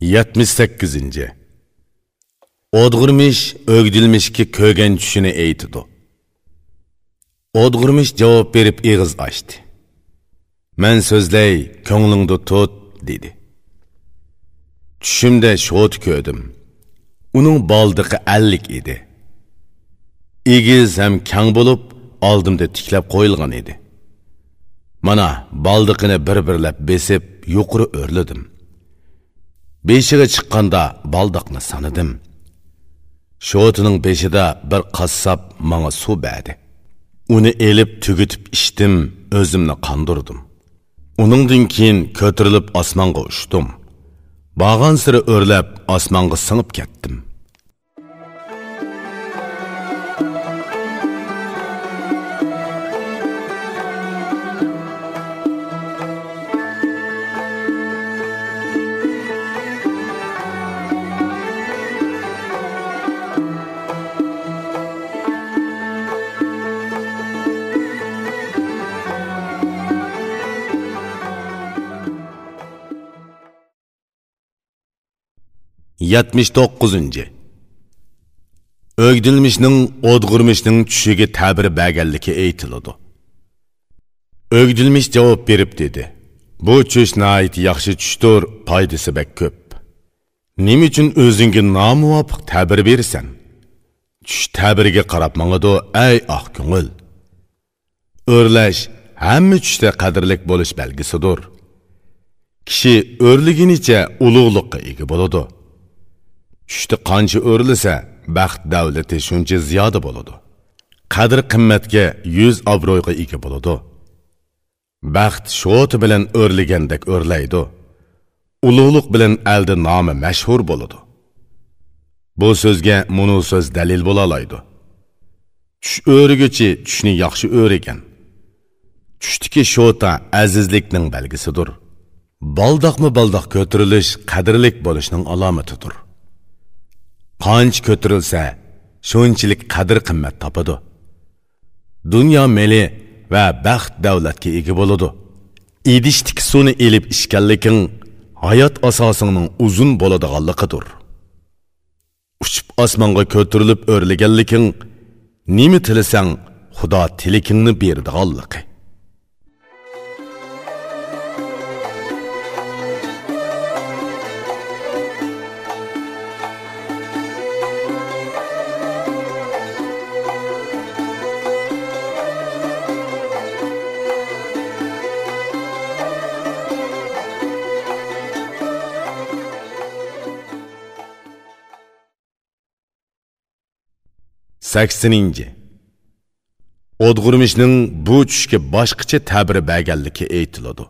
78. Odg'urmish o'gdilmishga ko'rgan tushini aytidi. Odg'urmish javob berib eg'iz ochdi. Men so'zlay, ko'nglingda tut, dedi. Tushimda shot ko'rdim. Uning baldiqi 50 edi. Egiz ham kang bo'lib, oldimda tiklab qo'yilgan edi. Mana baldiqini bir-birlab besib, yuqori o'rladim. Бешігі шыққанда балдақны саныдым. Шотының бешіда бір қассап маңа су бәді. elib еліп түгітіп іштім, өзімні қандырдым. keyin кейін көтіріліп асманға ұштым. Баған o'rlab өрләп асманға сыңып кеттім. 79. Ögdilmişning o'dg'urmishning tushiga ta'bir berganligi aytiladi. Ögdilmish javob berib dedi: "Bu tush nihoyat yaxshi tushdir, foydasi bek ko'p. Nima uchun o'zingga nomuvofiq ta'bir bersan? Tush ta'biriga qarab mangadi, ay oq ah ko'ngil. O'rlash hamma tushda qadrlik bo'lish belgisidir. Kishi o'rliginicha ulug'liqqa ega bo'ladi." Tushdi qancha o'rilsa baxt davlati shuncha ziyoda bo'ladi. Qadr qimmatga yuz obro'yga ega bo'ladi. Baxt shoti bilan o'rligandek o'rlaydi. Ulug'liq bilan aldi nomi mashhur bo'ladi. Bu so'zga munu so'z dalil bo'la oladi. Tush o'riguchi tushni yaxshi o'rigan. Tushdiki shota azizlikning belgisidir. Baldoqmi baldoq ko'tarilish qadrlik bo'lishning alomatidir. Qancha ko'tarilsa shunchalik qadr qimmat topadi. Dunyo meli va baxt davlatga ega bo'ladi. Idishtik suvni elib ichganliging hayot asosingning uzun bo'ladiganligidir. Uchib osmonga ko'tarilib o'rlaganliging nima tilasang xudo tilikingni berdiganligi. 80. Odg'urmishning bu tushga boshqacha ta'biri berganligi aytiladi.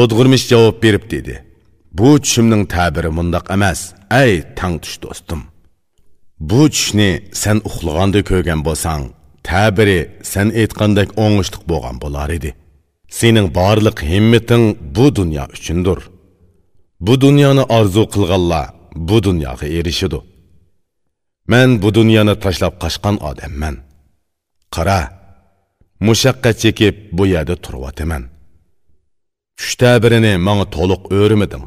Odg'urmish javob berib dedi: "Bu tushimning ta'biri mundoq emas, ay tang tush do'stim. Bu tushni sen uxlaganda ko'rgan bo'lsang, ta'biri sen aytgandek o'ngishliq bo'lgan bo'lar edi. Sening barliq himmating bu dunyo uchundir. Bu dunyoni orzu qilganlar bu dunyoga erishidi." Мен bu dunyoni tashlab qochgan odamman. Qara, mushaqqat chekib bu yerda turyotaman. Tush ta'birini menga to'liq Аңла,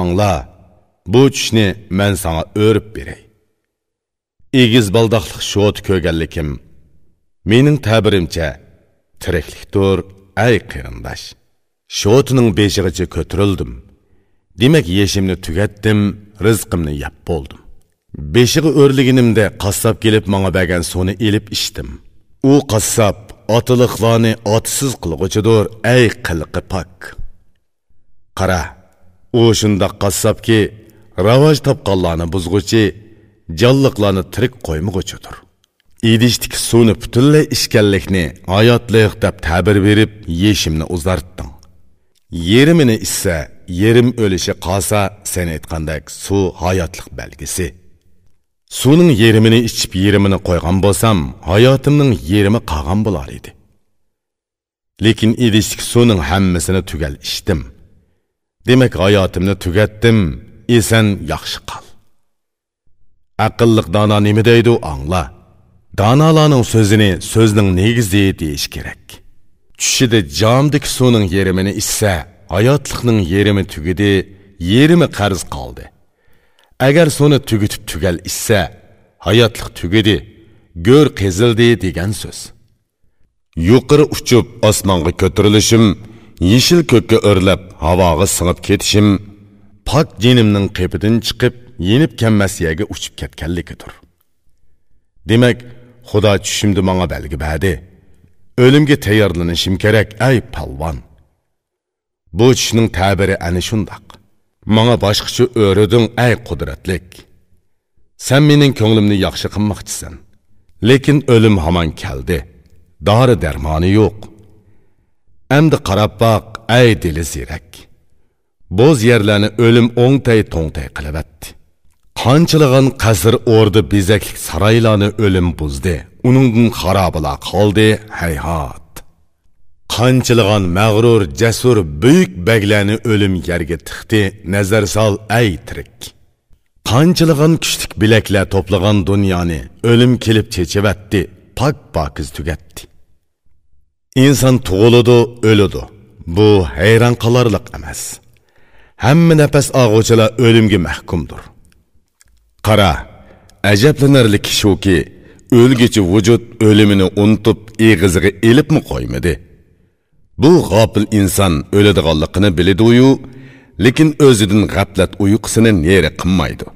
Angla, bu tushni men sana o'rib beray. Egiz baldoqliq shot ko'rganlikim mening ta'birimcha tiriklikdir, ay qarindosh. Shotining beshigacha ko'tarildim. Demak, yeshimni tugatdim, rizqimni yab bo'ldim. Бешіғі өрлігінімде қассап келіп маңа бәген соны еліп іштім. У қассап атылықланы атысыз қылғычыдыр, әй қылықы пак. Қара, у шындақ қассап ки, раваж тапқалланы бұзғычы, жаллықланы тірік қоймығычыдыр. İdiştik sunu bütünle işkellikni hayatlıq dep tabir verip yeşimni uzarttın. Yerimini ise yerim ölüşü qalsa sen etkandak su hayatlık belgisi.'' Suvning yerimini ichib yerimini qo'ygan bo'lsam, hayotimning yerimi qolgan bo'lar edi. Lekin idishlik suvning hammasini tugal ichdim. Demak, hayotimni tugatdim, esan yaxshi qol. Aqlliq dono nima deydi, angla. Donolarning so'zini so'zning negizi deyish kerak. Tushida jamdik suvning yerimini ichsa, hayotliqning yerimi tugidi, yerimi qarz qoldi agar soni tugitib tugal issa hayotliq tugidi go'r qezildi degan so'z. Yuqori uchib osmonga ko'tarilishim yeshil ko'kka o'rlab havoga singib ketishim pok jinimning qepidan chiqib yenib kelmas yerga uchib ketganligidir. Demak xudo tushimda manga balgi badi. O'limga tayyorlanishim kerak ay palvon. Bu tushning ta'biri ana shundoq. Manga boshqacha o'riding ay qudratlik sen mening ko'nglimni yaxshi qilmoqchisan lekin o'lim hamon keldi dori darmoni yo'q endi qarab boq ay dili ziyrak bo'z yerlarni o'lim o'ngtay to'ngtay qilavatdi qanchilag'an qasr o'rdi bezaklik saroylarni o'lim buzdi uningdan xarobalar qoldi hayhot qanchilg'an mag'rur jasur buyuk baglarni o'lim yerga tiqdi nazar sol ay tirik. Qanchilig'an kuchlik bilaklar to'plagan dunyoni o'lim kelib chechivatdi pok pokiz tugatdi. Inson tug'iladi o'ladi. Bu hayron qolarliq emas. Hamma nafas og'uvchilar o'limga mahkumdir. Qara ajablanarli shuki o'lgichi vujud o'limini unutib eg'iziga ilibmi qo'ymadi? Bu g'ofil inson o'ladiganligini biladi-yu, lekin o'zidan g'aflat uyqusini neri qilmaydi.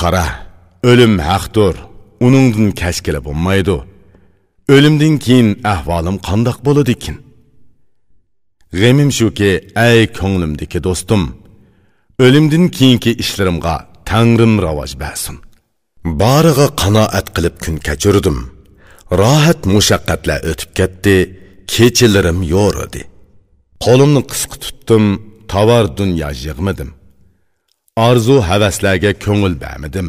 Qara o'lim haqdir uningdan kashkila bo'lmaydi. O'limdan keyin ahvolim qandoq bo'ladi ekan g'amim shuki ay ko'nglimdagi do'stim o'limdan keyingi ishlarimga tangrim ravoj bersin. Boriga qanoat qilib kun kechirdim. Rohat mushaqqatlar o'tib ketdi. Kechilarim yo'ridi qo'limni qisqa tutdim tovar dunyo yig'madim orzu havaslarga ko'ngil bermadim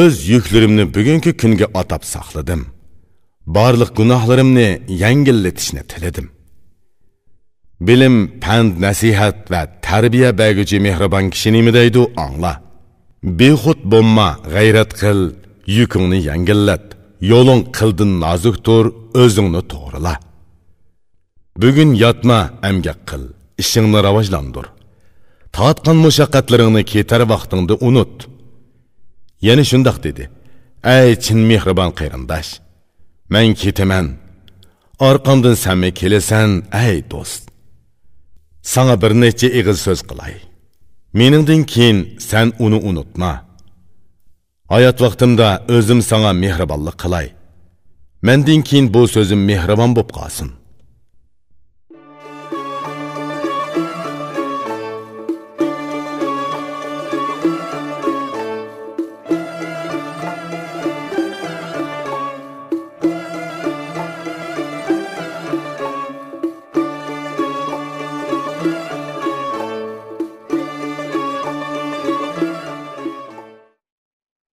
o'z yuklarimni bugungi kunga atab saqladim barliq gunohlarimni yangillatishni tiladim bilim pand nasihat va tarbiya berguchi mehribon kishi nima deydi angla behud bo'lma g'ayrat qil yukingni yangillat yo'ling qildin nozukdir o'zingni to'g'rila Бүгін ятма qil қыл, ішіңні раважландыр. Таатқан ketar кетер вақтыңды ұнұт. Яны шындақ деді. Әй, чин мехрибан қайрындаш. Мән кетімен, Арқамдың сәмі келесен, әй, дост. Саңа бірнече иғыз сөз қылай. меніңдің кейін сән ұны ұнытма. hayot vaqtimda o'zim sanga mehribonlik qilay. Mendan keyin bu so'zim mehribon bo'lib qolsin.